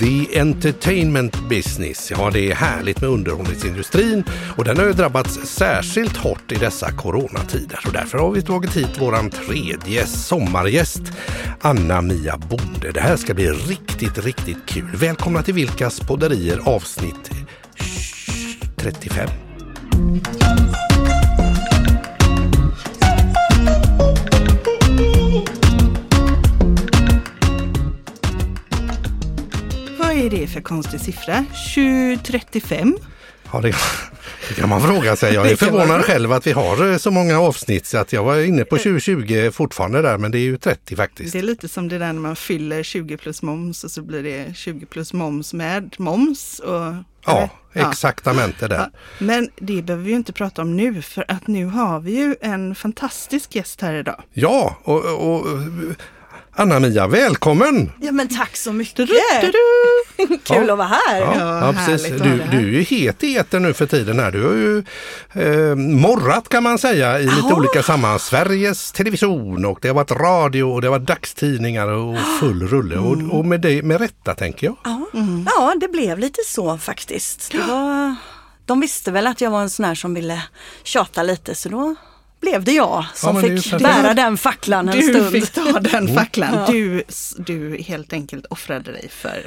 The entertainment business. Ja, det är härligt med underhållningsindustrin och den har ju drabbats särskilt hårt i dessa coronatider. Och därför har vi tagit hit våran tredje sommargäst, Anna-Mia Bonde. Det här ska bli riktigt, riktigt kul. Välkomna till Vilkas podderier avsnitt 35. Är det för konstig siffra? 2035? Ja, det, det kan man fråga sig. Jag är förvånad själv att vi har eh, så många avsnitt så att jag var inne på 2020 fortfarande där men det är ju 30 faktiskt. Det är lite som det där när man fyller 20 plus moms och så blir det 20 plus moms med moms. Och, Ja, exaktamente där. Ja. Men det behöver vi ju inte prata om nu för att nu har vi ju en fantastisk gäst här idag. Ja, och, och Anna-Mia, välkommen! Ja men tack så mycket! Du, du, du. Kul Ja. att vara här! Ja, Ja, ja, precis. Du, du är ju het i etern nu för tiden här. Du har ju eh, morrat kan man säga i lite Jaha. olika sammanhang. Sveriges Television och det har varit radio och det har varit dagstidningar och full rulle. Och, och med, det, med rätta tänker jag. Ja. ja, det blev lite så faktiskt. Det var, de visste väl att jag var en sån här som ville tjata lite så då blev det jag som ju fick bära den facklan en Du stund. fick ta den facklan. Ja. Du, du helt enkelt offrade dig för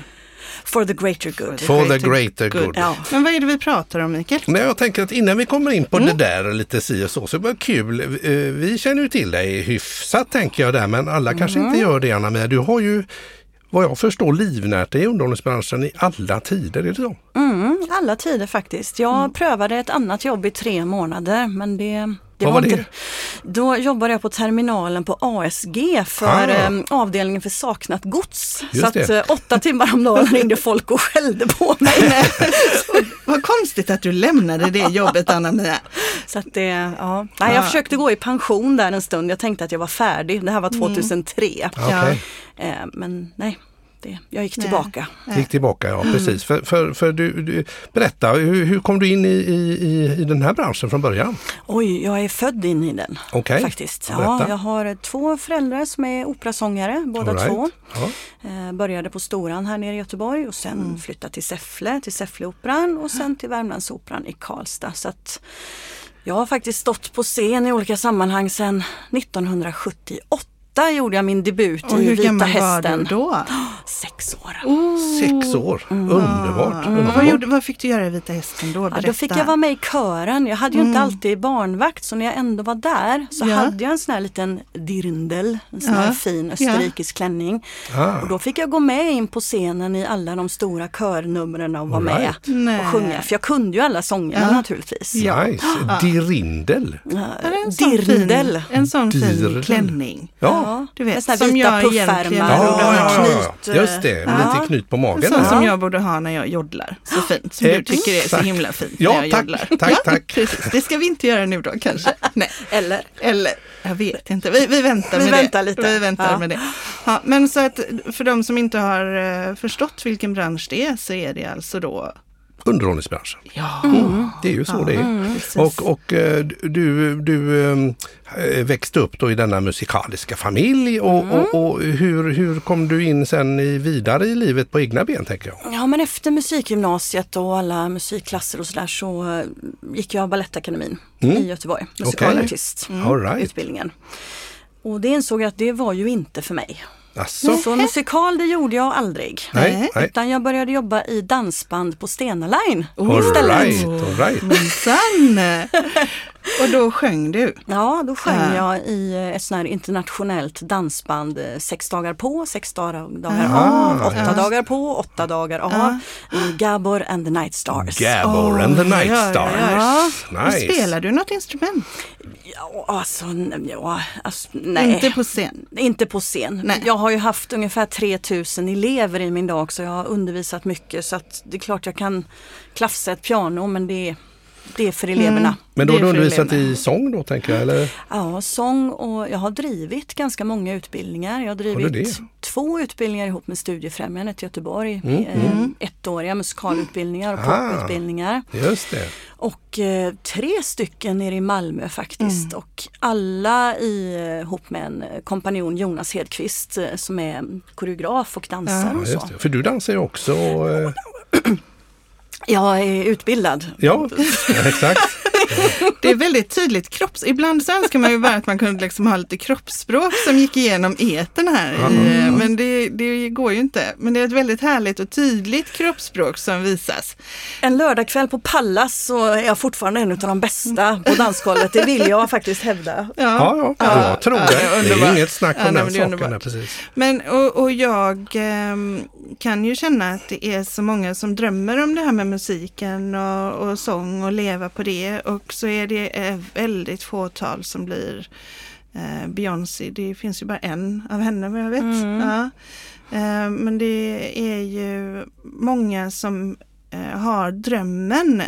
For the greater good. For the greater good. Ja. Men vad är det vi pratar om Mikael? Nej, jag tänker att innan vi kommer in på Mm. det där lite si och så, så var det kul. Eh, Vi känner ju till dig hyfsat tänker jag där, men alla kanske Mm. inte gör det Anna-Mia. Du har ju vad jag förstår livnärt dig i underhållningsbranschen i alla tider, är det så? Mm, alla tider faktiskt. Jag Mm. prövade ett annat jobb i tre månader men det det Vad var inte, det? Då jobbade jag på terminalen på ASG för Ah. eh, avdelningen för saknat gods. Just så att det. eh, åtta timmar om dagen ringde folk och skällde på mig. Vad konstigt att du lämnade det jobbet Anna-Mia. Så att det, ja. Nej, jag Ah. försökte gå i pension där en stund. Jag tänkte att jag var färdig. Det här var 2003. Okej. Eh, men nej, det, jag gick Nej. tillbaka. Gick tillbaka, ja precis. För, för, för du, du, berätta, hur, hur kom du in i, i, i, den här branschen från början? Oj, jag är född in i den. Okej. Faktiskt. Ja, jag har två föräldrar som är operasångare, båda right. två. Ja. Eh, började på Storan här nere i Göteborg och sen Mm. flyttade till Säffle, till Säffleoperan och sen till Värmlandsoperan i Karlstad. Så att jag har faktiskt stått på scen i olika sammanhang sedan 1978 gjorde jag min debut i hur Vita gammal var Hästen. du då? Sex år. Sex år, underbart. Och vad, underbart. gjorde, vad fick du göra i Vita Hästen då? Ja, då fick jag vara med i kören. Jag hade ju inte alltid barnvakt så när jag ändå var där så Ja. hade jag en sån här liten dirndl, en sån här Ja. fin österrikisk klänning. Ah. Och då fick jag gå med in på scenen i alla de stora körnumren och vara med right. Nej. och sjunga. För jag kunde ju alla sångerna Ja. naturligtvis. Ja. Nice, dirindel. Är en sån Dirndl. Fin, en sån fin Dirndl. klänning. Ja, Du vet, med som vita jag egentligen puffärmar ja, och ja, ja, ja. knyt. just det. Ja. Lite knyt på En magen. sån där. som Ja. jag borde ha när jag joddlar. Så fint. Som du tycker är så himla fint Ja, när jag tack, joddlar. tack, ja, tack. Precis. Det ska vi inte göra nu då kanske. Nej. Eller? Eller, jag vet inte. Vi, vi väntar Vi med väntar det. lite. Vi väntar Ja. med det. Ja, men så att för de som inte har eh, förstått vilken bransch det är så är det alltså då Underhållningsbranschen. Ja, Det är ju så det är. Mm. Och, och eh, du, du eh, växte upp då i denna musikaliska familj och, Mm. och, och hur, hur kom du in sen i, vidare i livet på egna ben tänker jag? Ja men efter musikgymnasiet och alla musikklasser och sådär så eh, gick jag Balettakademin i Göteborg, musikalartist. All right. utbildningen. Och det insåg jag att det var ju inte för mig. Alltså, Så musikal det gjorde jag aldrig. nej, nej. Utan jag började jobba i dansband på Stena Line All istället. right, all right. Och då sjöng du. Ja, då sjöng Ja. jag i eh, ett sånt här internationellt dansband. eh, Sex dagar på, sex dagar dagar Ah, av, åtta ja. dagar på, åtta dagar av. I Gabor and the Night Stars. Gabor and the Night Stars. Nice. Spelar du något instrument? Ja, alltså, ja, alltså, nej. Inte på scen? Inte på scen. Nej. Jag har ju haft ungefär 3000 elever i min dag så jag har undervisat mycket så att det är klart jag kan klafsa ett piano men det, det är för eleverna. Men då har du undervisat i sång då tänker jag? Eller? Ja, sång och jag har drivit ganska många utbildningar. Jag har drivit det? två utbildningar ihop med Studiefrämjandet i Göteborg. Mm, Eh, ettåriga musikalutbildningar och Ah. poputbildningar. Just det. Och eh, tre stycken nere i Malmö faktiskt och alla eh, ihop med en eh, kompanjon Jonas Hedqvist som är koreograf och dansare Ja, och så. För du dansar ju också. och, eh, Jag är utbildad. Ja, exakt. Det är väldigt tydligt kropps... Ibland så önskar man ju bara att man kunde liksom ha lite kroppsspråk som gick igenom eten här. i- Men det, det går ju inte. Men det är ett väldigt härligt och tydligt kroppsspråk som visas. En lördagkväll på Pallas så är jag fortfarande en av de bästa på dansgolvet. Det vill jag faktiskt hävda. Ja, ja, jag tror ja, det. det är inget snack Ja, om nej, den saken. underbart. där, Precis. Men och, och jag ehm, kan ju känna att det är så många som drömmer om det här med musiken och, och sång och leva på det. Och så är det eh, väldigt fåtal som blir eh, Beyoncé. Det finns ju bara en av henne vad jag vet. Mm. Ja. Eh, men det är ju många som har drömmen,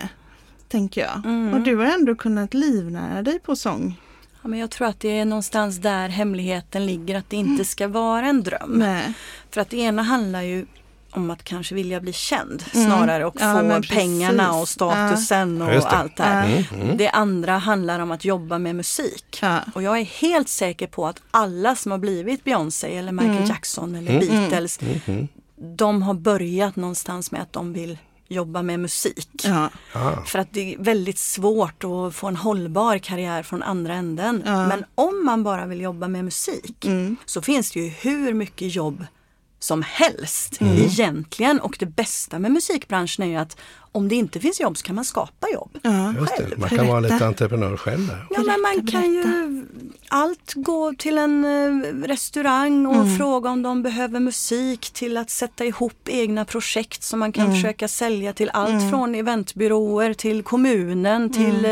tänker jag. Mm. Och du har ändå kunnat livnära dig på sång. Ja, men jag tror att det är någonstans där hemligheten ligger, att det inte ska vara en dröm. Nej. För att det ena handlar ju om att kanske vilja bli känd Mm. snarare och Ja, få pengarna och statusen Ja, och det. allt det här. Mm, mm. Det andra handlar om att jobba med musik. Ja. Och jag är helt säker på att alla som har blivit Beyoncé eller Michael Mm. Jackson eller Beatles, Mm. de har börjat någonstans med att de vill jobba med musik. Ja. Ah. För att det är väldigt svårt att få en hållbar karriär från andra änden. Ja. Men om man bara vill jobba med musik Mm. så finns det ju hur mycket jobb som helst Mm. egentligen. Och det bästa med musikbranschen är ju att om det inte finns jobb så kan man skapa jobb. Ja. Just det. Själv. Man kan vara lite entreprenör själv där. Ja, men man Berätta, kan ju allt gå till en eh, restaurang och Mm. fråga om de behöver musik till att sätta ihop egna projekt som man kan Mm. försöka sälja till allt från eventbyråer till kommunen Mm. till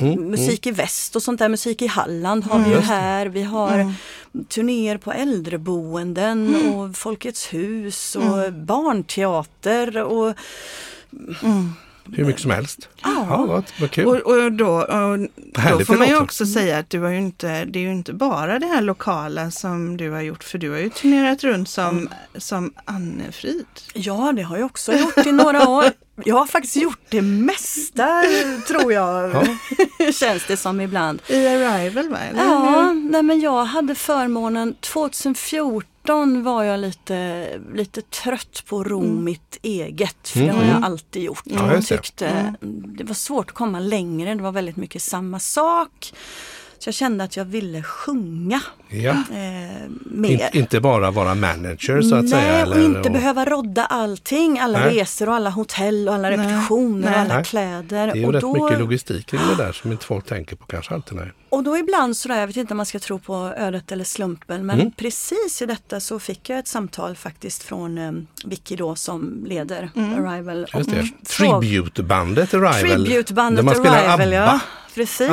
eh, musik i väst och sånt där. Musik i Halland har vi ju här. Vi har Mm. Turnéer på äldreboenden och Folkets hus och barnteater och Hur mycket som helst. Ja. Ja, vad, vad kul. Och, och då, och då får man ju också säga att du har ju inte, det är ju inte bara det här lokala som du har gjort, för du har ju turnerat runt som, som Anne-Frid. Ja, det har jag också gjort i några år. Jag har faktiskt gjort det mesta, tror jag, känns det som ibland. I Arrival va? Eller Ja, nej men jag hade förmånen, 2014 var jag lite, lite trött på att ro mitt eget, för det har jag alltid gjort. Ja, jag tyckte det var svårt att komma längre, det var väldigt mycket samma sak. Så jag kände att jag ville sjunga Ja. eh, mer. In, inte bara vara manager så att Nej, säga. Eller, och inte och- behöva rodda allting. Alla Nej. resor och alla hotell och alla Nej, repetitioner nej. och alla Nej. kläder. Det är ju och, rätt då, mycket logistik kring det där som inte folk tänker på kanske alltid. Nej. och då ibland sådär, jag vet inte om man ska tro på ödet eller slumpen, men Mm. precis i detta så fick jag ett samtal faktiskt från eh, Vicky då som leder Arrival. Just det. och fråg- Tributebandet Arrival. Spelar Arrival, ABBA. ja. Precis.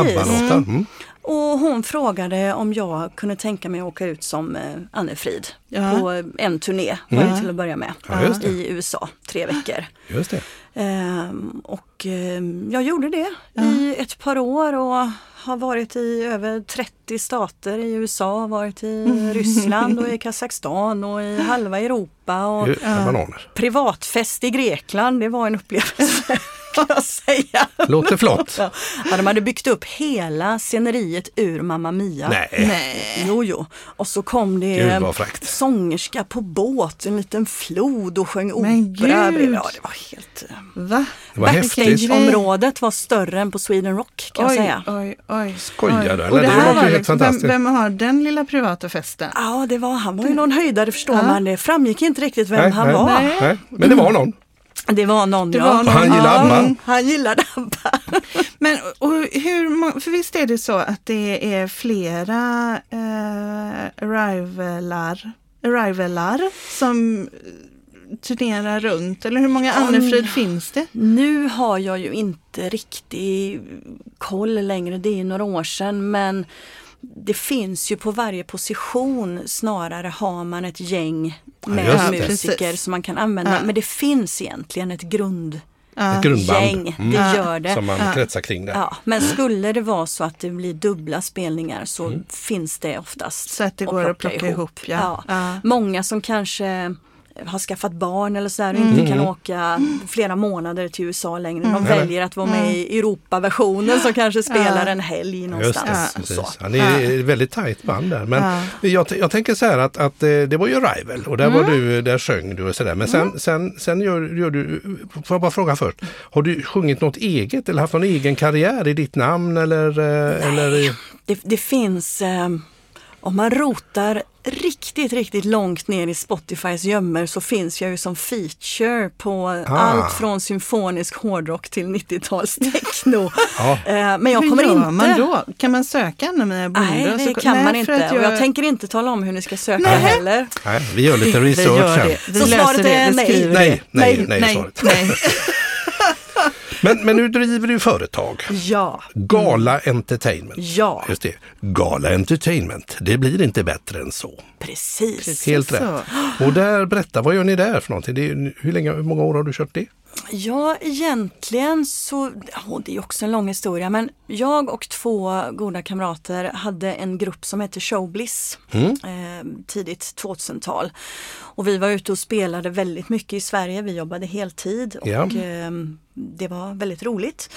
Mm. Och hon frågade om jag kunde tänka mig att åka ut som eh, Anne-Frid Ja. på en turné var det till att börja med Ja, i USA, tre veckor. Just det. Ehm, och ehm, jag gjorde det i ett par år och har varit i över 30 stater i USA, varit i Ryssland och i Kazakstan och i halva Europa. Och bananer. privatfest i Grekland, det var en upplevelse kan jag säga. Låter flott. Ja, Ja, de hade byggt upp hela sceneriet ur Mamma Mia. Nej. Nej. Jo, jo. Och så kom det Gud, sångerska på båt, en liten flod och sjöng Men opera. gud. Ja, det var helt... eh, Va? Det var häftigt. Backstage-området var större än på Sweden Rock kan jag Oj, säga. oj, oj. Skojar oj. du, det Det här var helt liksom, vem, fantastiskt. vem har den lilla privata festen? Ja, det var, han var ju någon höjdare förstår Ja. man. Det framgick inte riktigt vem Nej, han nej, var. Nej. Nej. Men det var någon. Det var någon, Det ja. var någon. Han gillar Ja, ABBA. Han gillade ABBA. Men och hur, för visst är det så att det är flera eh, arrivalar, arrivalar som eh, turnerar runt? Eller hur många Annefrid finns det? Nu har jag ju inte riktig koll längre, det är några år sedan, men det finns ju på varje position snarare har man ett gäng med det. musiker Precis. som man kan använda. Ja. Men det finns egentligen ett grundgäng, Ett grundband. det Ja. gör det. Som man Ja. kretsar kring det. Ja, men skulle det vara så att det blir dubbla spelningar så finns det oftast Så att det går att plocka ihop, ja. Ja. Många som kanske har skaffat barn eller sådär och inte kan åka flera månader till USA längre. De väljer att vara med i Europaversionen som kanske spelar en helg Just någonstans. det, så. Ja, det är ett väldigt tajt band där. Men jag, jag tänker så här att, att eh, det var ju Rival och där var du, där sjöng du och sådär. Men sen, sen, sen gör, gör du, får jag bara fråga först, har du sjungit något eget eller haft någon egen karriär i ditt namn eller? eh, eller i, Det, det finns, eh, om man rotar riktigt, riktigt långt ner i Spotifys gömmor så finns jag ju som feature på Ah. allt från symfonisk hårdrock till 90-talstechno. Ja. Eh, men jag Hur kommer gör inte... man då? Kan man söka Anna-Mia Bonde? Nej, det så- kan Nej, man inte. att Och jag jag- tänker inte tala om hur ni ska söka Nej. heller. nej, vi gör lite research vi gör sen. det. Vi Så löser svaret det. är Vi nej. Nej, det. nej, nej, nej, nej. Men, men nu driver du företag. Ja, Gala Entertainment. ja, Just det. Gala Entertainment. Det blir inte bättre än så. precis. Helt rätt. Och där, berätta, vad gör ni där för någonting? Det är, hur, länge, hur många år har du kört det? Ja, egentligen så, oh, det är också en lång historia, men jag och två goda kamrater hade en grupp som hette Showbliss Mm. eh, tidigt 2000-tal. Och vi var ute och spelade väldigt mycket i Sverige, vi jobbade heltid och Ja. eh, det var väldigt roligt.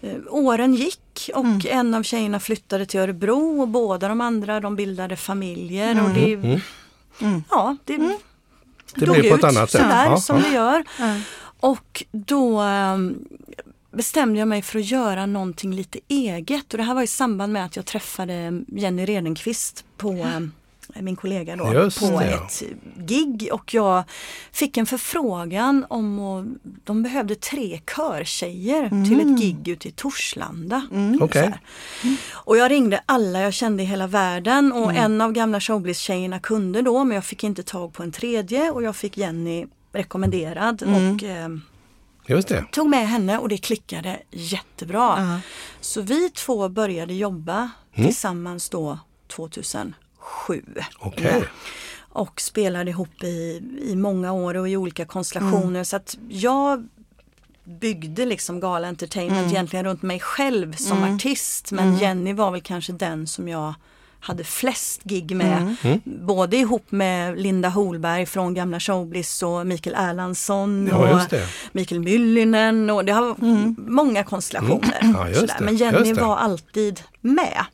Eh, åren gick och Mm. en av tjejerna flyttade till Örebro och båda de andra de bildade familjer och det, ja, det, Mm. Det blev på ett ut annat sätt. sådär Ja, som ja. det gör. Och då ehm, bestämde jag mig för att göra någonting lite eget. Och det här var i samband med att jag träffade Jenny Redenqvist på ehm, min kollega då Just på det, ja. ett gig. Och jag fick en förfrågan om att de behövde tre körtjejer till ett gig ute i Torslanda. Så här. Och jag ringde alla jag kände i hela världen. Och en av gamla showbiz-tjejerna kunde då men jag fick inte tag på en tredje. Och jag fick Jenny rekommenderad och eh, tog med henne och det klickade jättebra. Så vi två började jobba tillsammans då 2007. Okej. Och spelade ihop i, i många år och i olika konstellationer. Så att jag byggde liksom Gala Entertainment egentligen runt mig själv som artist. Men Jenny var väl kanske den som jag hade flest gig med. Både ihop med Linda Holberg från gamla Showbiz och Mikael Erlandsson Ja, och. Mikael Myllinen och det har många konstellationer. Mm. Ja, Men Jenny. Mm. var alltid med.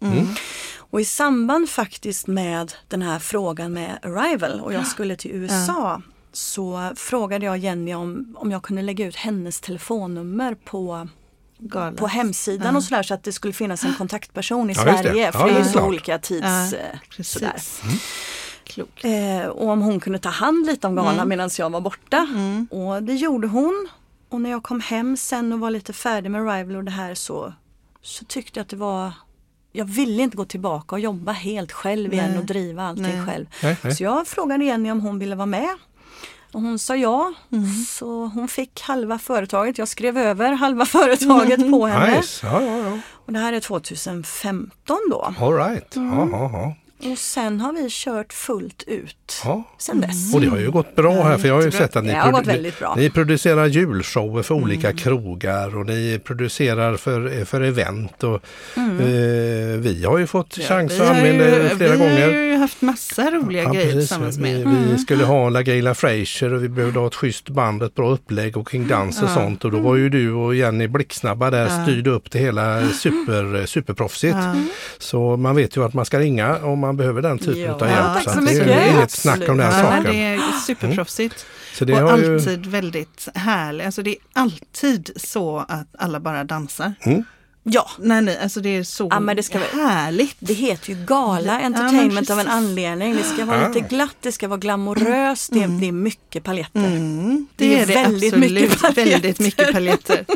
Och i samband faktiskt med den här frågan med Arrival och jag skulle till USA så frågade jag Jenny om, om jag kunde lägga ut hennes telefonnummer på, Galet. på hemsidan och sådär så att det skulle finnas en kontaktperson i Ja, det. Sverige. Ja, För det är det ju så olika tids... Ja, eh, sådär. Klokt. Eh, och om hon kunde ta hand lite om galan medan jag var borta. Och det gjorde hon. Och när jag kom hem sen och var lite färdig med Rival och det här så, så tyckte jag att det var jag ville inte gå tillbaka och jobba helt själv igen Nej. och driva allting Nej. själv. Nej. Så jag frågade Jenny om hon ville vara med. Och hon sa ja. Så hon fick halva företaget. Jag skrev över halva företaget på henne. Nice. Ja, ja, ja. Och det här är 2015 då. All right. Ja, ja, ja. Och sen har vi kört fullt ut ja. sen dess. Och det har ju gått bra här för jag har ju sett att ni, bra. ni producerar julshower för olika krogar och ni producerar för, för event. Och, eh, vi har ju fått chans Vi att använda er flera vi gånger. har ju haft massa roliga Ja, grejer precis. tillsammans vi, med er. vi skulle ha LaGaylia Frazier och vi behövde ha ett schysst band, ett bra upplägg och King Dance och sånt. Och då var ju du och Jenny blixtsnabba där, styrde upp det hela super, superproffsigt. Så man vet ju att man ska ringa om man behöver den typen Ja, av hjälp. tack så så att det är mycket. inget snack om den. Ja, saken. det är superproffsigt. Så det och har ju... alltid väldigt härligt. Alltså det är alltid så att alla bara dansar. Mm. Ja, Nej, nej, alltså det är så Ja, men det ska härligt. det heter ju Gala Ja, men Entertainment av en anledning. Det ska vara Ja. lite glatt, det ska vara glamoröst, det, det är mycket paletter. Mm, det, Det är är det väldigt absolut. mycket paljetter. väldigt mycket paljetter.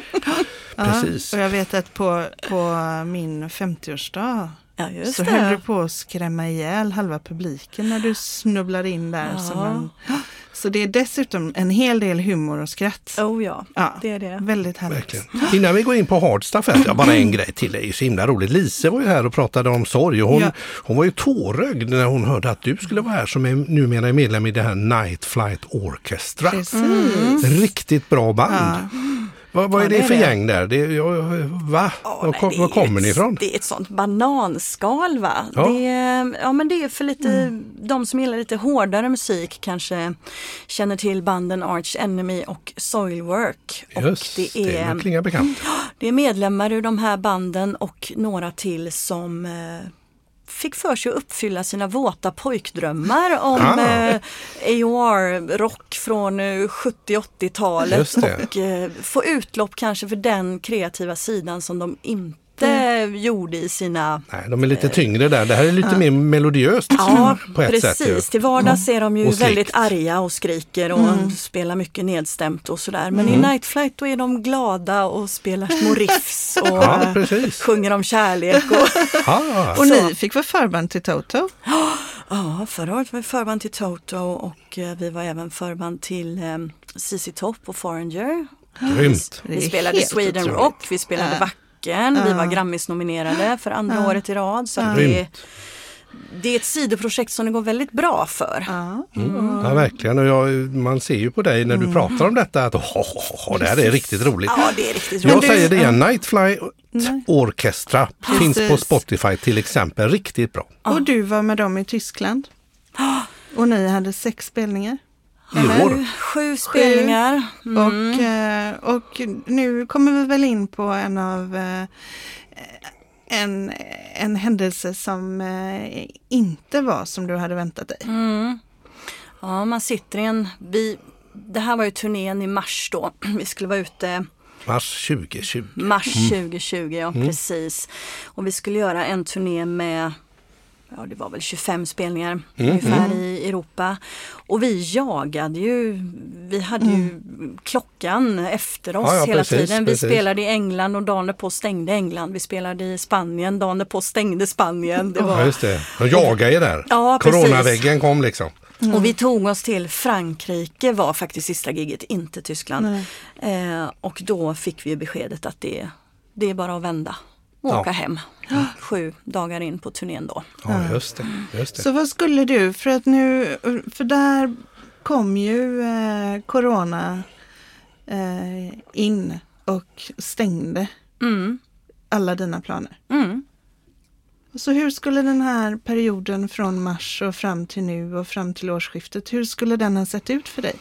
Ja, Precis. och jag vet att på, på min 50-årsdag Ja, just så höll du det. på att skrämma ihjäl halva publiken när du snubblar in där. Ja. Som en, så det är dessutom en hel del humor och skratt. Oh ja, Ja, det är det. Väldigt härligt. Verkligen. Innan vi går in på hardstuff, här, ja, bara en grej till. Det är ju så himla roligt. Lise var ju här och pratade om sorg och hon, Ja. hon var ju tårögd när hon hörde att du skulle vara här som är numera är medlem i det här Night Flight Orchestra. Precis. Riktigt bra band. Ja. Vad, vad Ja, är det, för gäng där? Det, jag, va? Ja, var, kom, var kommer ni ifrån? Det är ett sånt bananskal va? Ja. Det, ja men det är för lite, de som gillar lite hårdare musik kanske känner till banden Arch Enemy och Soilwork. Och Just det det, är, det klingar bekant. det är medlemmar ur de här banden och några till som eh, fick för sig att uppfylla sina våta pojkdrömmar om Ah. eh, AOR-rock från eh, 70-80-talet Just det. och eh, få utlopp kanske för den kreativa sidan som de inte gjorde i sina Nej, de är lite tyngre där. Det här är lite mer melodiöst Ja, på ett precis. sätt. Till vardags är de ju väldigt arga och skriker och spelar mycket nedstämt och sådär. Men Mm. i Night Flight då är de glada och spelar små riffs och Ja, eh, precis. sjunger om kärlek. Och, Ah, Och ni fick vara förband till Toto. ja, förra året var vi förband till Toto och eh, vi var även förband till eh, ZZ Top och Foreigner. grymt. Vi spelade Sweden otroligt. Rock, vi spelade Wacken, vi var Grammis-nominerade för andra året i rad. Så att det, det är ett sidoprojekt som det går väldigt bra för. Ja. Ja, verkligen. Och jag, man ser ju på dig när du pratar om detta att oh, oh, oh, det här är riktigt roligt. Ja, det är riktigt Jag roligt. säger det igen, Nightfly Orchestra finns på Precis. Spotify till exempel. Riktigt bra. Och du var med dem i Tyskland. Och ni hade sex spelningar. I år. Sju spelningar. Mm. Och, eh, och nu kommer vi väl in på en av eh, en, en händelse som eh, inte var som du hade väntat dig. Mm. Ja, man sitter i en... Vi, det här var ju turnén i mars då. Vi skulle vara ute Mars 2020. mars 2020, ja precis. Och vi skulle göra en turné med Ja, det var väl 25 spelningar ungefär i Europa. Och vi jagade ju, vi hade ju klockan efter oss Ja, ja, hela precis, tiden. Vi precis. spelade i England och dagen därpå stängde England. Vi spelade i Spanien, dagen därpå stängde Spanien. Det Ja, var, just det. De jagar ju där. Ja. Coronaväggen kom liksom. Och vi tog oss till Frankrike var faktiskt sista giget, inte Tyskland. Eh, och då fick vi beskedet att det, det är bara att vända och Ja. åka hem. Sju dagar in på turnén då. Ja, just det. Just det. Så vad skulle du, för att nu, för där kom ju eh, Corona eh, in och stängde Mm. alla dina planer. Mm. Så hur skulle den här perioden från mars och fram till nu och fram till årsskiftet, hur skulle den ha sett ut för dig?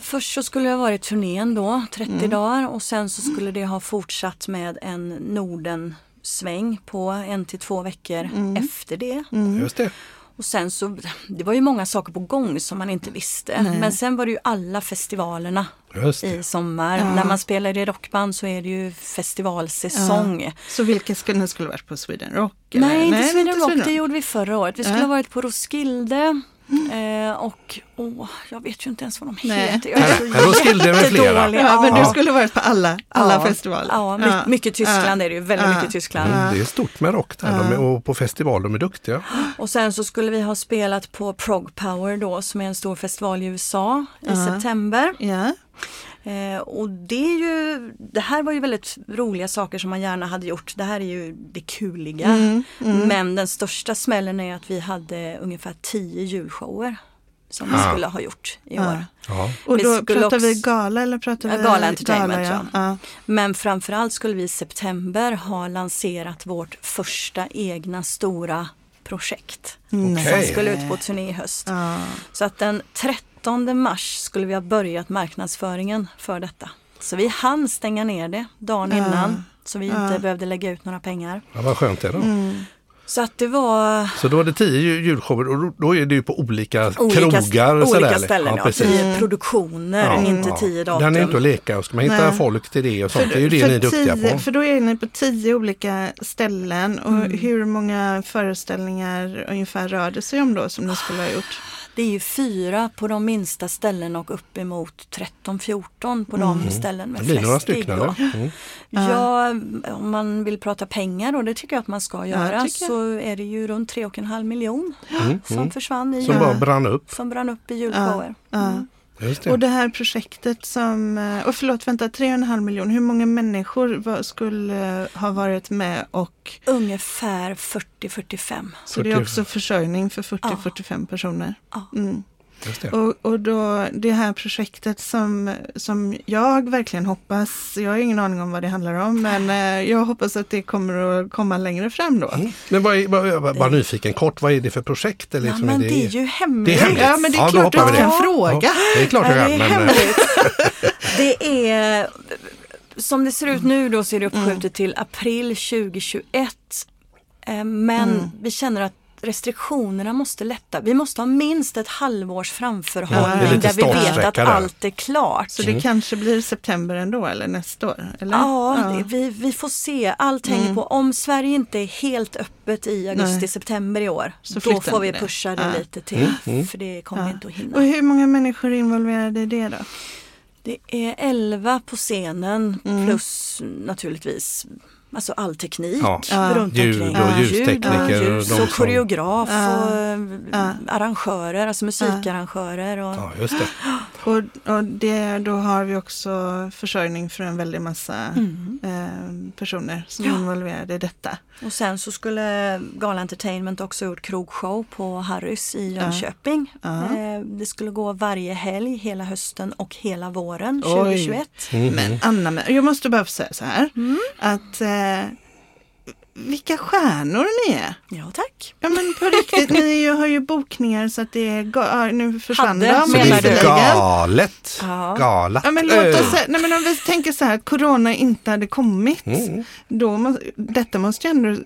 Först så skulle jag varit turnén då, 30 dagar och sen så skulle det ha fortsatt med en Norden-sväng på en till två veckor efter det. Just det. Och sen så, det var ju många saker på gång som man inte visste. Men sen var det ju alla festivalerna Just det. i sommar. När man spelar i rockband så är det ju festivalsäsong. Så vilka skulle, ni skulle varit på Sweden Rock? eller? Nej, inte Sweden Rock, Sweden det gjorde vi förra året. Vi skulle Ja. ha varit på Roskilde. Eh, och åh, jag vet ju inte ens vad de Nej. heter. Jag är så jättedålig. Ja, men du Ja. skulle varit på alla, alla Ja. festivaler. Ja, my- mycket Tyskland är det ju, väldigt Ja. mycket Tyskland. Mm, det är stort med rock där. De är, och på festival, de är duktiga. Och sen så skulle vi ha spelat på Prog Power då som är en stor festival i USA i september. Ja. Eh, och det är ju, det här var ju väldigt roliga saker som man gärna hade gjort. Det här är ju det kuliga. Mm, Men den största smällen är att vi hade ungefär tio julshower som vi Ah. skulle ha gjort i Ja. år. Ja. Och Vi då skulle pratar vi också- gala eller pratar Ja, vi Gala Entertainment, ja. ja. Ja. Men framförallt skulle vi i september ha lanserat vårt första egna stora projekt. Som Okej. skulle ut på turné i höst. Ja. Så att den 13 mars skulle vi ha börjat marknadsföringen för detta. Så vi hann stänga ner det dagen innan. Så vi inte behövde lägga ut några pengar. Ja, vad skönt det då. Mm. Så att det var Så då är det tio ju- julshower och då- är det ju på olika, olika, krogar. olika sådär. ställen. Ja, precis. tio produktioner, Ja, inte ja. tio datum. Den är inte att leka och ska man hitta Nej. folk till det och sånt, det är ju det ni är duktiga tio, på. För då är ni på tio olika ställen och Mm. hur många föreställningar ungefär rör det sig om då som ni skulle ha gjort? Det är ju fyra på de minsta ställen och uppemot 13-14 på de ställen med Det blir några flest gig stycken då. Mm. Ja, om man vill prata pengar och det tycker jag att man ska göra så är det ju runt 3,5 miljon som försvann i Mm, Som bara brann upp. som brann upp i julshower. Ja. Det. Och det här projektet som, eh, och förlåt vänta, 3,5 miljoner, hur många människor skulle eh, ha varit med och Ungefär 40-45. så det är 40. också försörjning för Ja. 40-45 personer. Ja. Mm. Just det. Och, och då det här projektet som, som jag verkligen hoppas, jag har ingen aning om vad det handlar om, men eh, jag hoppas att det kommer att komma längre fram då. Mm. Men vad är, vad, jag var bara nyfiken kort, vad är det för projekt? Eller Ja, liksom, men är det är ju hemligt. Det är hemligt. Ja, men det är Ja, klart du kan det. fråga. Ja, det är klart jag Ja, kan. det är Men, hemligt. det är, som det ser ut nu då så är det uppskjutet till april 2021. Eh, Men vi känner att restriktionerna måste lätta. Vi måste ha minst ett halvårs Ja, framförhållning det lite där vi vet att där. allt är klart. Så det kanske blir september ändå eller nästa år? Eller? Ja, det- Vi, vi får se. Allt hänger på. Om Sverige inte är helt öppet i Mm. Augusti-september i år, Så då får vi det. pusha det Ja. lite till. Mm, För det kommer vi inte att hinna. Och hur många människor är involverade i det då? Det är 11 på scenen Mm. plus naturligtvis alltså all teknik Ja. Runt Ljud omkring. och ljustekniker ljus och som- koreograf Ja. och eh, arrangörer, alltså musikarrangörer. Och, ja, just det. Och, och det, då har vi också försörjning för en väldig massa Mm. eh, personer som är Ja. involverade i detta. och sen så skulle Gala Entertainment också gjort krogshow på Harrys i Jönköping. Ja. Eh, Det skulle gå varje helg hela hösten och hela våren Oj. 2021. Mm. Men Anna, jag måste bara säga så här. Mm. Att eh, vilka stjärnor ni är. Ja tack. Ja men på riktigt, ni ju, har ju bokningar så att det är, ga- nu försvann Hade, de. Så det menar är du? galet. Ja. Galat. Ja men låt oss säga, nej men om vi tänker så här, corona inte hade kommit. Mm. Då må, detta måste ju ändå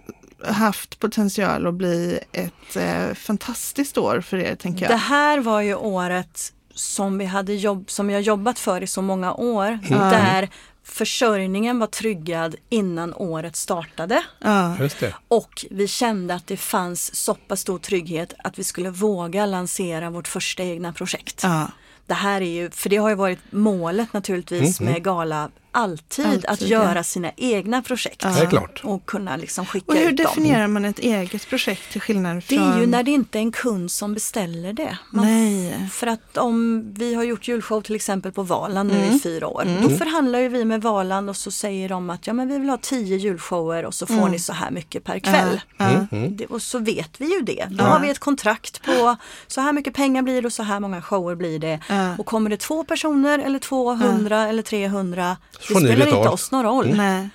haft potential att bli ett eh, fantastiskt år för er tänker jag. Det här var ju året som vi hade jobb, som jag jobbat för i så många år. Där försörjningen var tryggad innan året startade. Ja. Just det. Och vi kände att det fanns så pass stor trygghet att vi skulle våga lansera vårt första egna projekt. Ja. Det här är ju, för det har ju varit målet naturligtvis med Gala alltid, Alltid, att ja. göra sina egna projekt. Det är klart. Och kunna liksom skicka Och hur ut dem. definierar man ett eget projekt till skillnad Det från... är ju när det inte är en kund som beställer det. Man Nej. För att om vi har gjort julshow till exempel på Valand nu Mm. i fyra år. Då förhandlar ju vi med Valand och så säger de att ja men vi vill ha tio julshower och så får Mm. ni så här mycket per kväll. Ja. Det, och så vet vi ju det. Då har vi ett kontrakt på så här mycket pengar blir det och så här många shower blir det. Ja. Och kommer det två personer eller 200 eller 300, Så det spelar inte oss någon roll. Nej.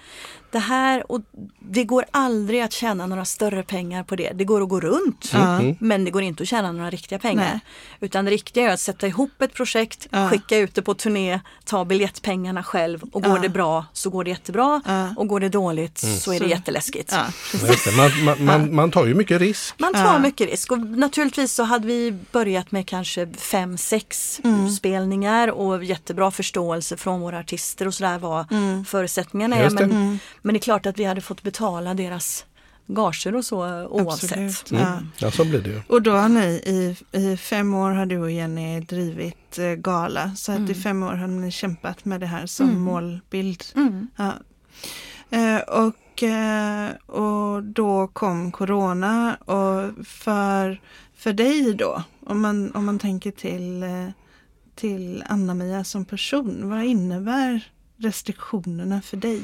Det här och det går aldrig att tjäna några större pengar på det. Det går att gå runt Ja. men det går inte att tjäna några riktiga pengar. Nej. Utan det riktiga är att sätta ihop ett projekt, Ja. skicka ut det på turné, ta biljettpengarna själv och går Ja. det bra så går det jättebra Ja. och går det dåligt så är det Så- jätteläskigt. Man, man, man, man tar ju mycket risk. Man tar Ja. mycket risk och naturligtvis så hade vi börjat med kanske fem, sex Mm. spelningar och jättebra förståelse från våra artister och sådär vad Mm. förutsättningarna är. Men, men det är klart att vi hade fått betala deras gager och så oavsett. Absolut. Mm. Ja. Så blir det ju. Och då har ni i, i fem år har du och Jenny drivit eh, Gala. Så att i fem år har ni kämpat med det här som Mm. målbild. Mm. Ja. Eh, och, eh, och då kom Corona och för, för dig då, om man, om man tänker till, eh, till Anna-Mia som person, vad innebär restriktionerna för dig?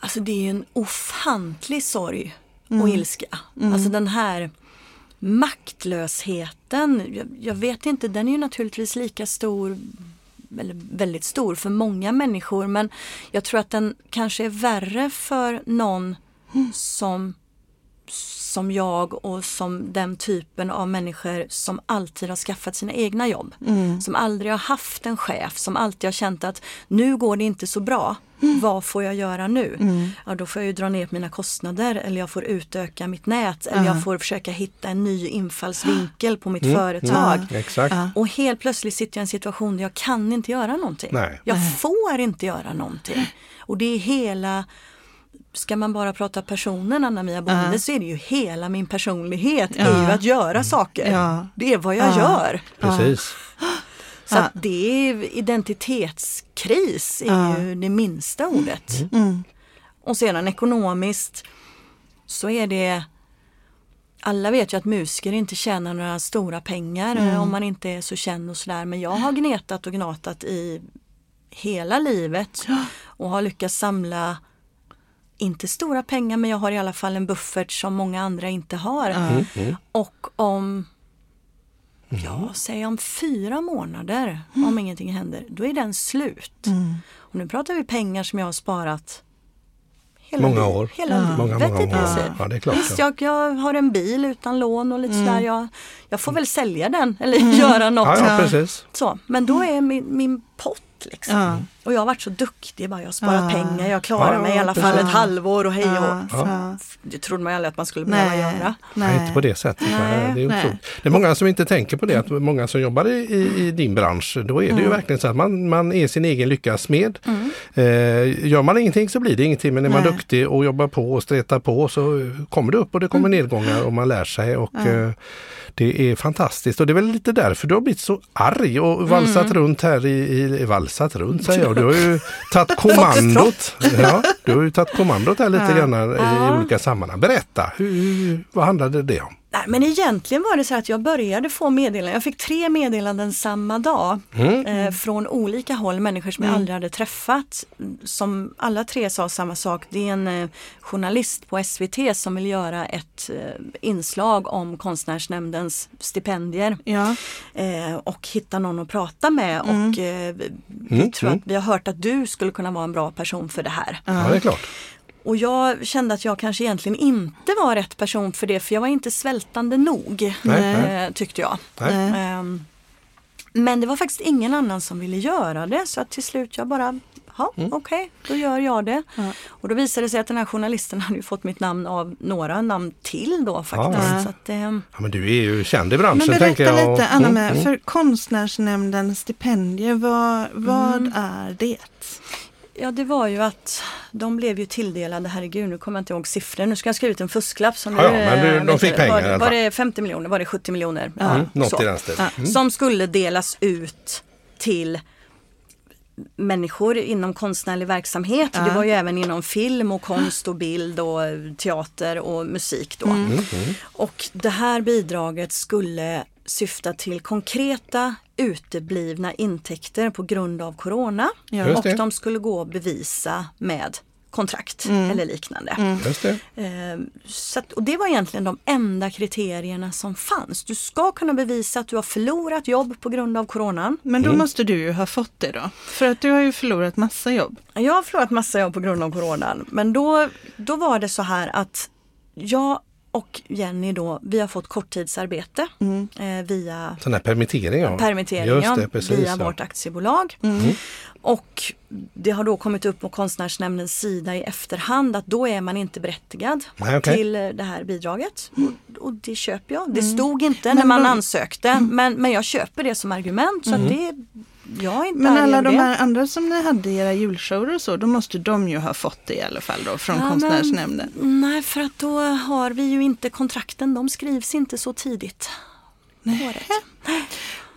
Alltså det är en ofantlig sorg och Mm. ilska. Alltså den här maktlösheten, jag, jag vet inte, den är ju naturligtvis lika stor eller väldigt stor för många människor men jag tror att den kanske är värre för någon som som jag och som den typen av människor som alltid har skaffat sina egna jobb. Som aldrig har haft en chef, som alltid har känt att nu går det inte så bra. Vad får jag göra nu? Ja, då får jag ju dra ner mina kostnader eller jag får utöka mitt nät eller jag får försöka hitta en ny infallsvinkel på mitt företag. Exakt. Ja. Och helt plötsligt sitter jag i en situation där jag kan inte göra någonting. Nej. Jag får inte göra någonting. Och det är hela Ska man bara prata personen Anna-Mia Bonde Ja. så är det ju hela min personlighet Ja. är ju att göra saker. Ja. Det är vad jag Ja. gör. Precis. Så Ja. att det är identitetskris är Ja. ju det minsta ordet. Mm. Och sedan ekonomiskt så är det alla vet ju att musiker inte tjänar några stora pengar Mm. om man inte är så känd och sådär. Men jag har gnetat och gnatat i hela livet och har lyckats samla inte stora pengar men jag har i alla fall en buffert som många andra inte har. Och om Ja, säg om fyra månader, om ingenting händer, då är den slut. Och nu pratar vi pengar som jag har sparat hela, Många år. hela Ja. Många, många, år. Ja, det är klart. Visst, Ja. jag, jag har en bil utan lån och lite sådär. Jag, jag får väl sälja den eller göra något. Ja, ja, Ja. precis. Så, men då är min, min pott liksom. Ja. Och jag har varit så duktig bara, jag har sparat Ja. pengar, jag klarar Ja, mig i alla fall ett halvår och hej och. Det trodde man aldrig att man skulle behöva Nej, göra. Nej. inte på det sättet. Nej. Det, är Nej. det är många som inte tänker på det, att många som jobbar i, i, i din bransch, då är det ju verkligen så att man, man är sin egen lyckas smed. Eh, gör man ingenting så blir det ingenting, men är man Nej. duktig och jobbar på och stretar på så kommer det upp och det kommer nedgångar och man lär sig. Och, eh, det är fantastiskt och det är väl lite därför du har blivit så arg och valsat runt här i, i valsat runt säger jag. Du har ju tagit kommandot. Ja, du har ju tagit kommandot här lite Ja. grann i Ja. olika sammanhang. Berätta, hur, vad handlade det om? Nej, men egentligen var det så att jag började få meddelanden. Jag fick tre meddelanden samma dag Mm. eh, från olika håll, människor som jag aldrig hade träffat. Som alla tre sa samma sak. Det är en eh, journalist på SVT som vill göra ett eh, inslag om Konstnärsnämndens stipendier. Ja. Eh, och hitta någon att prata med. Mm. Och eh, vi Mm, tror mm. att vi har hört att du skulle kunna vara en bra person för det här. Ja, det är klart. Och jag kände att jag kanske egentligen inte var rätt person för det för jag var inte svältande nog. Nej, eh, Tyckte jag. Nej. Ehm, men det var faktiskt ingen annan som ville göra det så att till slut jag bara Ja, Mm. okej, då gör jag det. Ja. Och då visade det sig att den här journalisten hade ju fått mitt namn av några namn till då faktiskt. Ja. Så att, ehm, Ja, men du är ju känd i branschen Men tänker berätta jag. lite Anna Mm, med, mm. för Konstnärsnämndens stipendier, vad, vad Mm. är det? Ja det var ju att de blev ju tilldelade, herregud nu kommer jag inte ihåg siffror, nu ska jag ha skrivit en fusklapp. Som Ja, ja, nu, men du- de fick inte, pengar var, Var det 50 miljoner, var det 70 miljoner? Mm, något så. i den stilen. Mm. Som skulle delas ut till människor inom konstnärlig verksamhet. Ja. Det var ju även inom film och konst och bild och teater och musik då. Mm, Och det här bidraget skulle syfta till konkreta uteblivna intäkter på grund av corona. Ja. Och de skulle gå att bevisa med kontrakt Mm. eller liknande. Just det. Eh, Så att, och det var egentligen de enda kriterierna som fanns. Du ska kunna bevisa att du har förlorat jobb på grund av coronan. Men Mm. då måste du ju ha fått det då. För att du har ju förlorat massa jobb. Jag har förlorat massa jobb på grund av coronan. Men då, då var det så här att jag och Jenny då, vi har fått korttidsarbete eh, via Sån permittering ja. permittering Just det, precis, via ja. Mm. vårt aktiebolag. Och det har då kommit upp på Konstnärsnämndens sida i efterhand att då är man inte berättigad Nej, okej. till eh, det här bidraget. Och, och det köper jag. Det stod inte när Men man de- ansökte men, men jag köper det som argument. Så att det, jag är inte Men alla de här andra som ni hade i era julshower och så, då måste de ju ha fått det i alla fall då från Ja, men- Konstnärsnämnden. Nej, för att då har vi ju inte kontrakten. De skrivs inte så tidigt. året.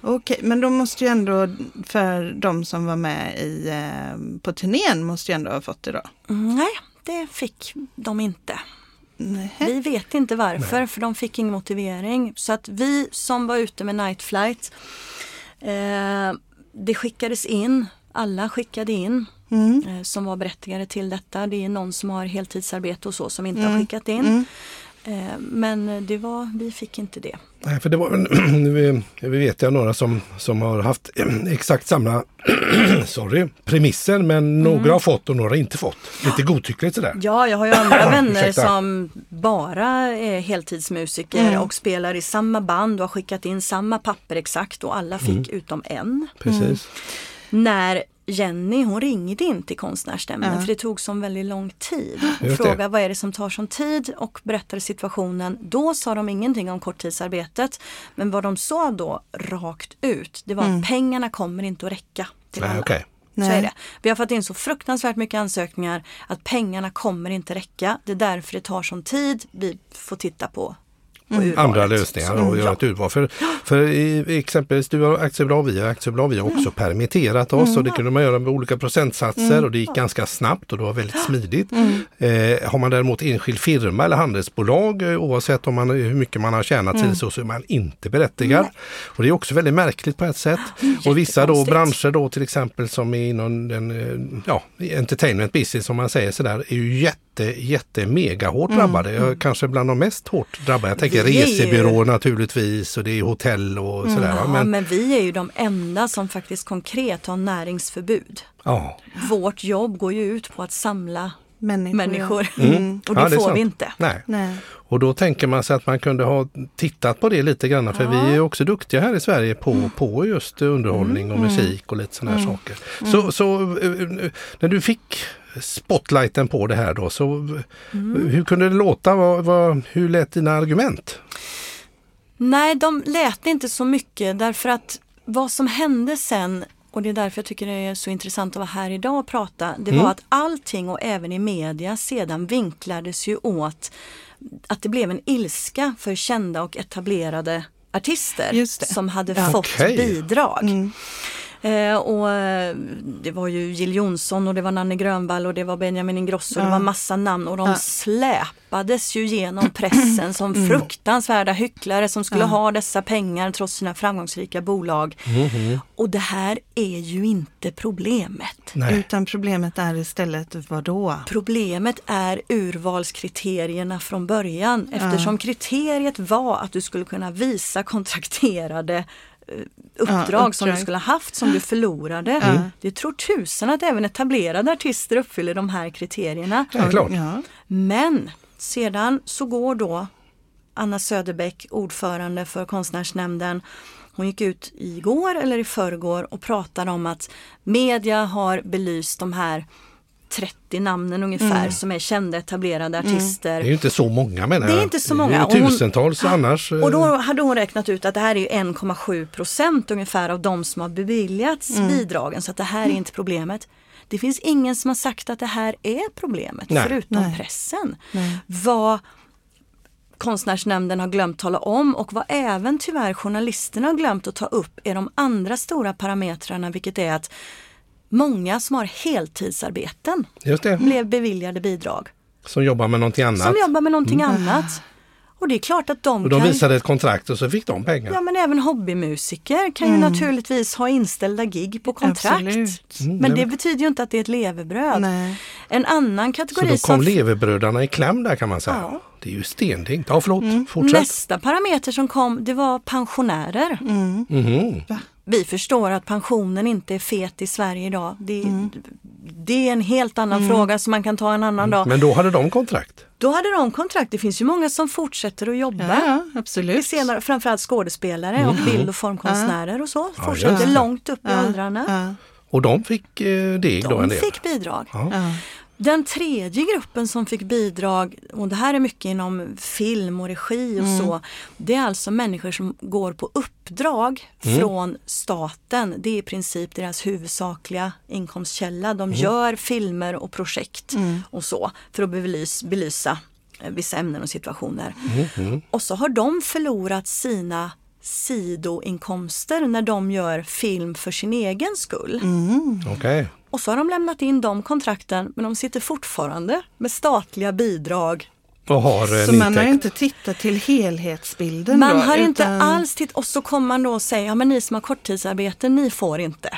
Okej, men då måste ju ändå för de som var med i, eh, på turnén måste ju ändå ha fått det då. Mm, Nej, det fick de inte. Nej. Vi vet inte varför, för de fick ingen motivering. Så att vi som var ute med Night Flight, eh, det skickades in, alla skickade in Mm. eh, som var berättigade till detta. Det är någon som har heltidsarbete och så som inte har Mm. skickat in. Mm. Eh, men det var, vi fick inte det. Nej, för det var, vi, vi vet ju några som, som har haft exakt samma sorry, premisser men några har fått och några inte fått. Lite godtyckligt sådär. Ja, jag har ju andra vänner som bara är heltidsmusiker Mm. och spelar i samma band och har skickat in samma papper exakt och alla fick Mm. utom en. Precis. När Jenny hon ringde in till Konstnärsnämnden Ja. för det tog som väldigt lång tid. Det. Frågade vad är det som tar sån tid och berättade situationen. Då sa de ingenting om korttidsarbetet. Men vad de sa då rakt ut det var att pengarna kommer inte att räcka till Nej, alla. okej. Så är det. Vi har fått in så fruktansvärt mycket ansökningar att pengarna kommer inte räcka. Det är därför det tar sån tid. Vi får titta på, urvalet. Andra lösningar och göra ja. ett urval. För, för i, exempelvis du har aktiebolag, vi har aktiebolag, vi har också permitterat oss och det kunde man göra med olika procentsatser och det gick ganska snabbt och det var väldigt smidigt. Eh, har man däremot enskild firma eller handelsbolag eh, oavsett om man, hur mycket man har tjänat mm. så, så är man inte berättigad. Och det är också väldigt märkligt på ett sätt. Och vissa då branscher då till exempel som är inom den ja, entertainment business som man säger sådär är ju jätte, jätte mega hårt drabbade. Mm. Kanske bland de mest hårt drabbade. Jag tänker är Vi är ju- resebyrå naturligtvis och det är hotell och sådär. va? Ja, Men, men vi är ju de enda som faktiskt konkret har näringsförbud. ja. Vårt jobb går ju ut på att samla Människor. människor. Mm. Och det, Ja, är får sant. vi inte. Nej. Nej. Och då tänker man sig att man kunde ha tittat på det lite grann för vi är också duktiga här i Sverige på, Mm. på just underhållning och musik och lite sådana här saker. Så, så eh, när du fick spotlighten på det här då, så Mm. hur kunde det låta? Vad, vad, hur lät dina argument? Nej, de lät inte så mycket därför att vad som hände sen och det är därför jag tycker det är så intressant att vara här idag och prata. Det Mm. var att allting och även i media sedan vinklades ju åt att det blev en ilska för kända och etablerade artister som hade Ja. fått bidrag. Mm. Eh, och eh, det var ju Jill Johnson och det var Nanne Grönvall och det var Benjamin Ingrosso och det Ja. var massa namn och de Ja. släpades ju genom pressen som Mm. fruktansvärda hycklare som skulle ha dessa pengar trots sina framgångsrika bolag. Och det här är ju inte problemet. Nej. Utan problemet är istället vad då? Problemet är urvalskriterierna från början eftersom kriteriet var att du skulle kunna visa kontrakterade eh, uppdrag som du skulle ha haft som du förlorade. Det tror tusan att även etablerade artister uppfyller de här kriterierna. Ja, klart. Ja. Men sedan så går då Anna Söderbäck, ordförande för konstnärsnämnden, hon gick ut igår eller i förrgår och pratade om att media har belyst de här 30 namnen ungefär som är kända etablerade artister. Det är ju inte så många menar Det är jag. inte så Det är många. ju Och hon- tusentals annars. eh, Och då hade hon räknat ut att det här är ju 1,7 procent ungefär av de som har beviljats Mm. bidragen. Så att det här är inte problemet. Det finns ingen som har sagt att det här är problemet Nej. förutom Nej. pressen. Nej. Vad konstnärsnämnden har glömt tala om och vad även tyvärr journalisterna har glömt att ta upp är de andra stora parametrarna vilket är att många som har heltidsarbeten Just det, blev beviljade bidrag. som jobbar med någonting annat. Som jobbar med någonting annat. Och det är klart att de, Mm. Och de kan... visade ett kontrakt och så fick de pengar. Ja men även hobbymusiker kan ju naturligtvis ha inställda gig på kontrakt. Absolut. Mm, Men det betyder ju inte att det är ett levebröd. Nej. En annan Så kategori då som kom leverbrödarna i kläm där kan man säga. Ja. Det är ju stendingt. Ja förlåt, fortsätt. nästa parameter som kom det var pensionärer. Mhm. Vi förstår att pensionen inte är fet i Sverige idag. Det, det är en helt annan fråga som man kan ta en annan dag. Men då hade de kontrakt. Då hade de kontrakt. Det finns ju många som fortsätter att jobba. Ja, ja, absolut. ser framförallt skådespelare och bild och formkonstnärer och så. Mm. Ja, Fortsätter det. långt upp i Ja, åldrarna. ja, Och de fick eh, deg då en De fick bidrag. Ja. Den tredje gruppen som fick bidrag, och det här är mycket inom film och regi och Mm. så, det är alltså människor som går på uppdrag Mm. från staten. Det är i princip deras huvudsakliga inkomstkälla. De Mm. gör filmer och projekt och så för att belysa, belysa eh, vissa ämnen och situationer. Mm, Och så har de förlorat sina sidoinkomster när de gör film för sin egen skull. Mm. Okej. Och så har de lämnat in de kontrakten men de sitter fortfarande med statliga bidrag. Och har en Så man har inte tittat till helhetsbilden Man då, har inte utan- alls tittat och så kommer man då och säger, ja men ni som har korttidsarbete, ni får inte.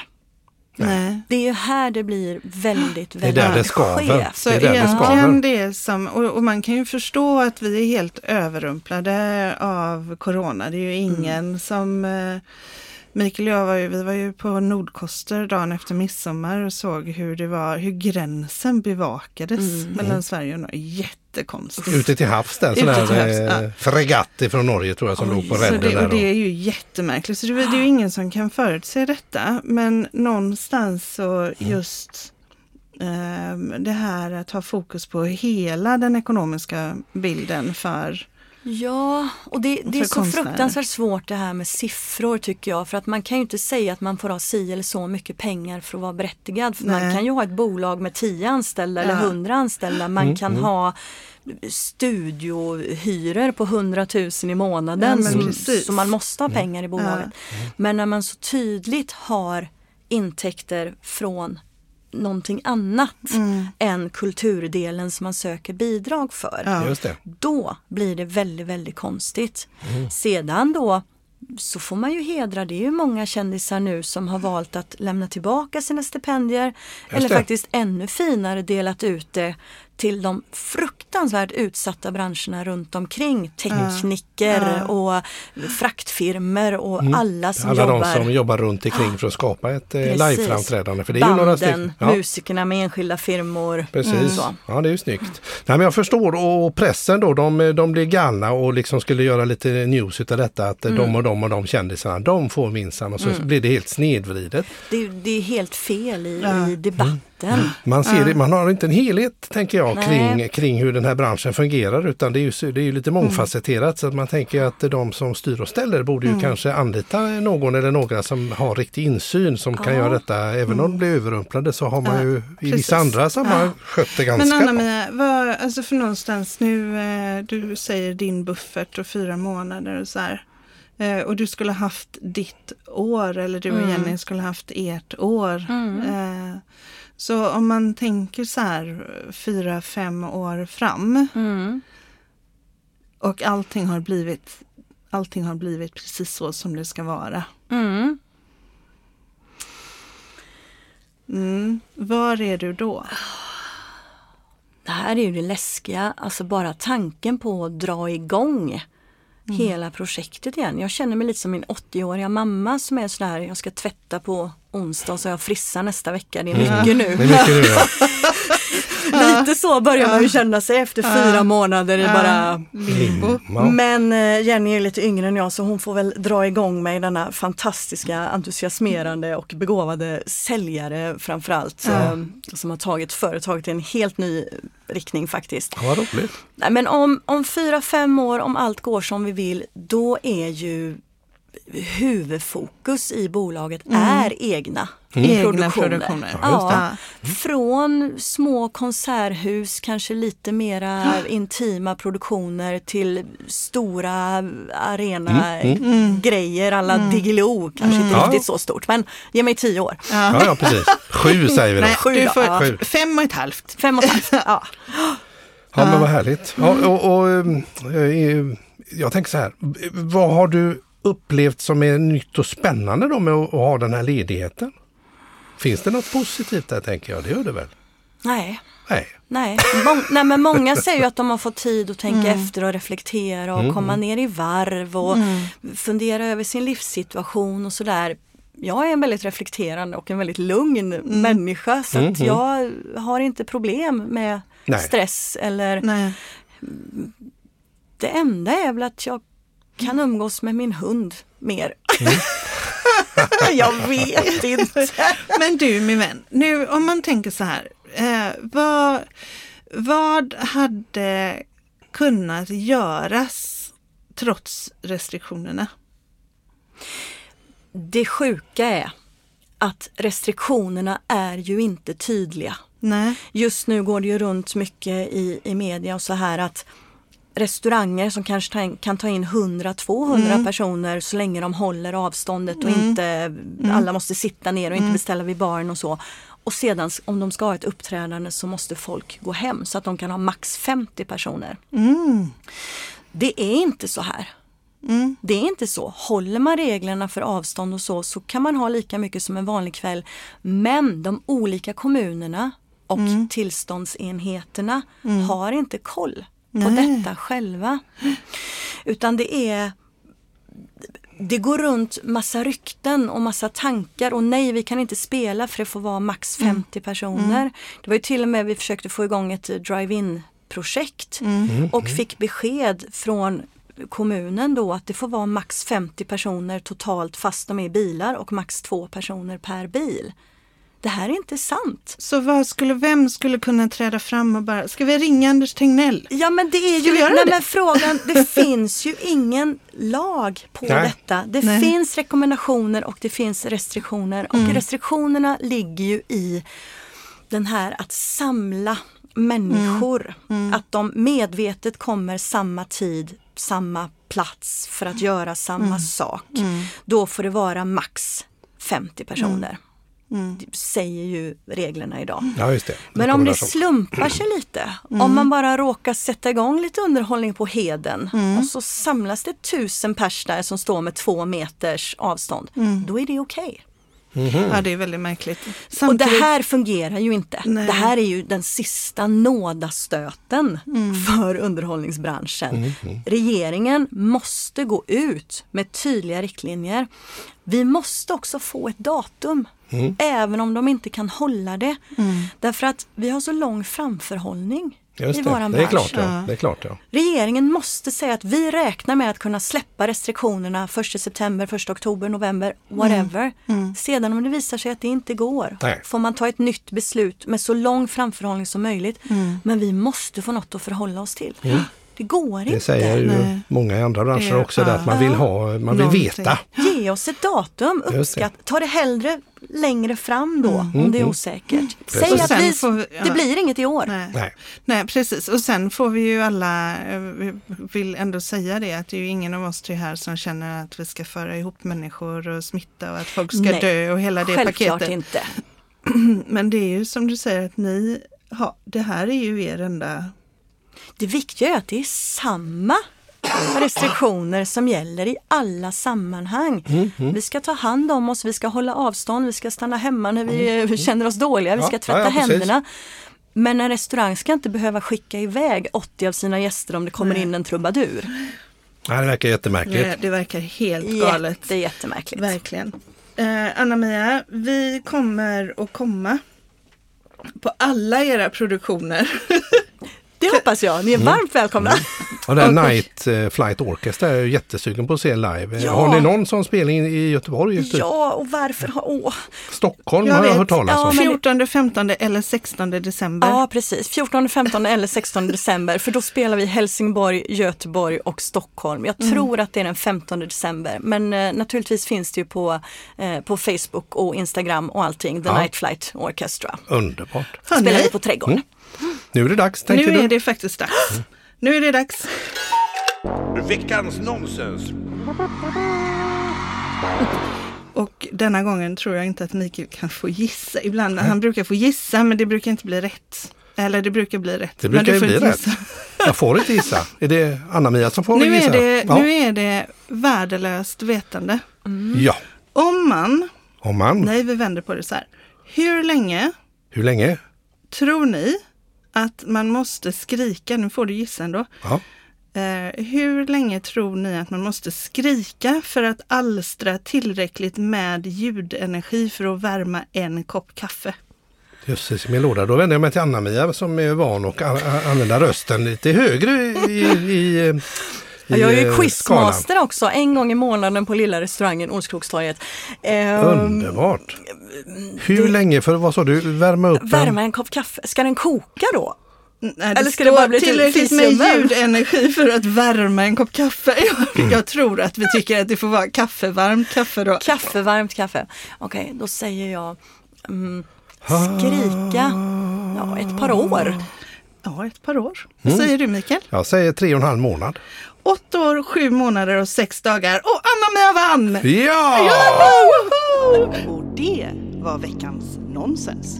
Nej. Det är ju här det blir väldigt, är väldigt där det skaver. skevt. Så Det är där det egentligen skaver. det som, och, och man kan ju förstå att vi är helt överrumplade av corona. Det är ju ingen som eh, Mikael och jag var ju, vi var ju på Nordkoster dagen efter midsommar och såg hur det var, hur gränsen bevakades mellan Sverige och Norge. Jättekonstigt. Ute till havs där, sån där eh, ja. fregatt från Norge tror jag som låg på redden det, där. och det är ju jättemärkligt. Så det, det är ju ingen som kan förutse detta. Men någonstans så just ehm, det här att ha fokus på hela den ekonomiska bilden för Ja, och det, det är så konstnärer. fruktansvärt svårt det här med siffror tycker jag. För att man kan ju inte säga att man får ha si eller så mycket pengar för att vara berättigad. För man kan ju ha ett bolag med 10 anställda eller Ja. 100 anställda. Man kan ha studiohyror på 100 000 i månaden. Ja, som, så man måste ha pengar i bolaget. Men när man så tydligt har intäkter från någonting annat än kulturdelen som man söker bidrag för Ja. Just det. då blir det väldigt, väldigt konstigt. Sedan då så får man ju hedra, det är ju många kändisar nu som har valt att lämna tillbaka sina stipendier eller faktiskt ännu finare delat ut det till de fruktansvärt utsatta branscherna runt omkring. Tekniker och fraktfirmor och alla som Alla jobbar. de som jobbar runt omkring för att skapa ett eh, Precis. liveframträdande. För det är ju några stycken. Banden, Ja. musikerna med enskilda firmor. Precis, Så. ja det är ju snyggt. Nej, men jag förstår och pressen då, de, de blir galna och liksom skulle göra lite news utav detta att Mm. de och de och de kändisarna, de får minsann och så blir det helt snedvridet. Det, det är helt fel i, i debatten. Man, ser det, man har inte en helhet tänker jag kring, kring hur den här branschen fungerar utan det är ju, det är ju lite Mm. mångfacetterat så att man tänker att de som styr och ställer borde ju kanske anlita någon eller några som har riktig insyn som kan Ja. göra detta. Även om de blir överrumplade så har man Ja, ju i precis. vissa andra sammanhang Ja. skött det ganska Men bra. Anna-Mia, vad, alltså för någonstans nu, eh, du säger din buffert och fyra månader och så här. Eh, och du skulle haft ditt år eller du och Mm. Jenny skulle haft ert år. Eh, så om man tänker så här fyra, fem år fram Mm. och allting har blivit Allting har blivit precis så som det ska vara. Mm. Mm. Var är du då? Det här är ju det läskiga, alltså bara tanken på att dra igång hela projektet igen. Jag känner mig lite som min 80-åriga mamma som är sådär, jag ska tvätta på onsdag så jag frissa nästa vecka. Det är mycket nu. Det är mycket nu, ja. Lite så börjar man ju känna sig efter fyra månader i bara Limbo. Men eh, Jenny är lite yngre än jag så hon får väl dra igång mig denna fantastiska entusiasmerande och begåvade säljare framförallt. Ja. eh, Som har tagit företaget i en helt ny riktning faktiskt. Ja, vad roligt. Nej, men om, om fyra, fem år, om allt går som vi vill, då är ju huvudfokus i bolaget är egna Egna produktioner. produktioner. Ja, Ja. från små konserthus, kanske lite mera intima produktioner till stora arena grejer alla Diggiloo. Kanske inte Ja. riktigt så stort men ge mig tio år. Ja, ja, precis. Sju säger vi då. Nej, Sju du får ja. Sju. fem och ett halvt. Fem och ett halvt. Ja. Ja, men vad härligt. Ja, och, och, eh, jag tänker så här, vad har du upplevt som är nytt och spännande då med att, att ha den här ledigheten? Finns det något positivt där tänker jag? Det gör det väl? Nej. Nej. Nej. Mång, nej, men många säger ju att de har fått tid att tänka efter och reflektera och komma ner i varv och fundera över sin livssituation och sådär. Jag är en väldigt reflekterande och en väldigt lugn människa så att jag har inte problem med Nej. stress eller Nej. det enda är väl att jag kan umgås med min hund mer. jag vet inte. Men du min vän, nu om man tänker så här. Eh, vad, vad hade kunnat göras trots restriktionerna? Det sjuka är att restriktionerna är ju inte tydliga. Nej. Just nu går det ju runt mycket i, i media och så här att restauranger som kanske kan ta in 100-200 personer så länge de håller avståndet och inte alla måste sitta ner och inte beställa vid baren och så. Och sedan om de ska ha ett uppträdande så måste folk gå hem så att de kan ha max 50 personer. Det är inte så här. Det är inte så. Håller man reglerna för avstånd och så så kan man ha lika mycket som en vanlig kväll. Men de olika kommunerna och tillståndsenheterna har inte koll på detta själva. Utan det är det går runt massa rykten och massa tankar och nej vi kan inte spela för det får vara max 50 personer. Det var ju till och med vi försökte få igång ett drive-in projekt och fick besked från kommunen då att det får vara max 50 personer totalt fast de är bilar och max två personer per bil. Det här är inte sant. Så vad skulle, vem skulle kunna träda fram och bara, ska vi ringa Anders Tegnell? Ja men det är ju, nej, det? men frågan, det finns ju ingen lag på Nej. detta. Det Nej. finns rekommendationer och det finns restriktioner och Mm. restriktionerna ligger ju i den här att samla människor. Mm. Att de medvetet kommer samma tid, samma plats för att göra samma Mm. sak. Då får det vara max 50 personer. Mm. Det säger ju reglerna idag. Ja, just det. Men om det slumpar sig lite, Mm. om man bara råkar sätta igång lite underhållning på Heden Mm. och så samlas det tusen pers där som står med två meters avstånd, Mm. då är det okej. Ja, det är väldigt märkligt. Och Samtidigt, det här fungerar ju inte. Nej. Det här är ju den sista nådastöten för underhållningsbranschen. Regeringen måste gå ut med tydliga riktlinjer. Vi måste också få ett datum, även om de inte kan hålla det. Därför att vi har så lång framförhållning Just i det, våran det är bransch. klart. Ja. Det är klart ja. Regeringen måste säga att vi räknar med att kunna släppa restriktionerna 1 september, 1 oktober, november, whatever. Sedan om det visar sig att det inte går Nej. får man ta ett nytt beslut med så lång framförhållning som möjligt. Men vi måste få något att förhålla oss till. Det går Det inte. säger ju Nej. många i andra branscher Det- också, där, att man ja. vill ha, man vill Någonting. veta. Ge oss ett datum, det. uppskatt. Ta det hellre längre fram då om det är osäkert. Säg Precis. att Sen vi, får vi- ja. det blir inget i år. Nej. Nej. Nej, precis. Och sen får vi ju alla, eh, vi vill ändå säga det, att det är ju ingen av oss tre här som känner att vi ska föra ihop människor och smitta och att folk ska Nej, dö och hela det Självklart paketet. inte. Men det är ju som du säger att ni, ha, det här är ju er enda Det viktiga är att det är samma restriktioner som gäller i alla sammanhang. Mm, Vi ska ta hand om oss, vi ska hålla avstånd, vi ska stanna hemma när vi eh, känner oss dåliga, vi Mm, Ja, ska ja, tvätta ja, precis. händerna. Men en restaurang ska inte behöva skicka iväg 80 av sina gäster om det kommer Nej. in en trubadur. Nej, det verkar jättemärkligt. Det, det verkar helt galet. Jätte, jättemärkligt. Verkligen. Eh, Anna-Mia, vi kommer att komma på alla era produktioner. Det hoppas jag, Mm. ni är varmt välkomna. Och den Night eh, Flight Orchestra är jag jättesugen på att se live. Ja. Har ni någon sån spelning i Göteborg? Ja, och varför har... Åh. Stockholm Jag har jag vet. hört talas Ja, om. men- 14, 15 eller 16 december. Ja, precis. 14, 15 eller 16 december. För då spelar vi Helsingborg, Göteborg och Stockholm. Jag Mm. tror att det är den 15 december. Men eh, naturligtvis finns det ju på, eh, på Facebook och Instagram och allting. The Ja. Night Flight Orchestra. Underbart. Spelar vi på Trädgården. Mm. Nu är det dags, nu tänker är du? det faktiskt dags. Nu är det dags. Veckans nonsens. Och denna gången tror jag inte att Mikael kan få gissa. Ibland, han brukar få gissa men det brukar inte bli rätt. Eller det brukar bli rätt. Det men brukar du ju får bli inte rätt. gissa. Jag får inte gissa. Är det Anna-Mia som får Nu gissa? är, det, ja. nu är det värdelöst vetande. ja. Om man, Om man. nej vi vänder på det så här. Hur länge Hur länge? tror ni att man måste skrika, nu får du gissa ändå. Ja. Eh, hur länge tror ni att man måste skrika för att alstra tillräckligt med ljudenergi för att värma en kopp kaffe? Jösses min låda. Då vänder jag mig till Anna-Mia som är van att använda rösten lite högre i, i, i Ja, jag är ju eh, quizmaster också, en gång i månaden på lilla restaurangen Olskroktorget. Ehm. Underbart. Hur länge för, vad sa du, värma upp? Värma en kopp kaffe, ska den koka då? Nej, Eller ska det bara bli till tillräckligt med ljudenergi för att värma en kopp kaffe? Jag, Mm. jag tror att vi tycker att det får vara kaffevarmt kaffe då. Kaffe, varmt kaffe. Okej, då säger jag mm, skrika. Ja, ett par år. Ja, ett par år. Mm. Vad säger du Mikael? Jag säger tre och en halv månad. Åtta år, sju månader och sex dagar. Och Anna-Mia vann! Ja! Och det var veckans nonsens.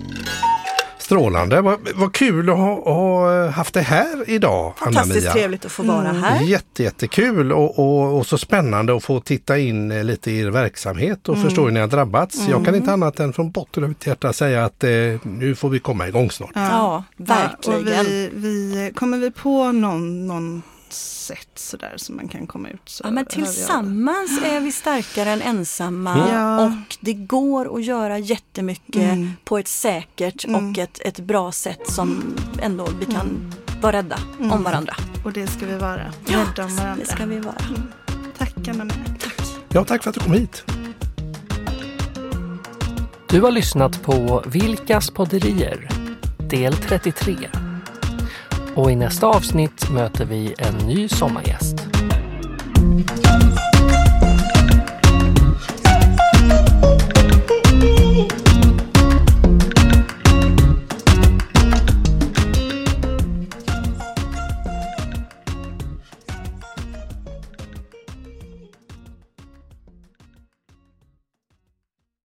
Strålande. Vad, vad kul att ha, ha haft det här idag, Fantastiskt Anna-Mia. trevligt att få vara här. Jätte, jättekul och, och, och så spännande att få titta in eh, lite i er verksamhet och förstå hur ni har drabbats. Jag kan inte annat än från botten av mitt hjärta säga att eh, nu får vi komma igång snart. Ja, Ja, verkligen. och vi, vi, kommer vi på någon, någon sätt sådär som man kan komma ut så Ja, men tillsammans är vi starkare än ensamma Ja. och det går att göra jättemycket Mm. på ett säkert och ett, ett bra sätt som ändå vi kan vara rädda Mm. om varandra. Och det ska vi vara. Rädda om varandra. det ska vi vara. Tack Anna-Mia. Ja, tack för att du kom hit. Du har lyssnat på Vilkas podderier, del 33. Och i nästa avsnitt möter vi en ny sommargäst.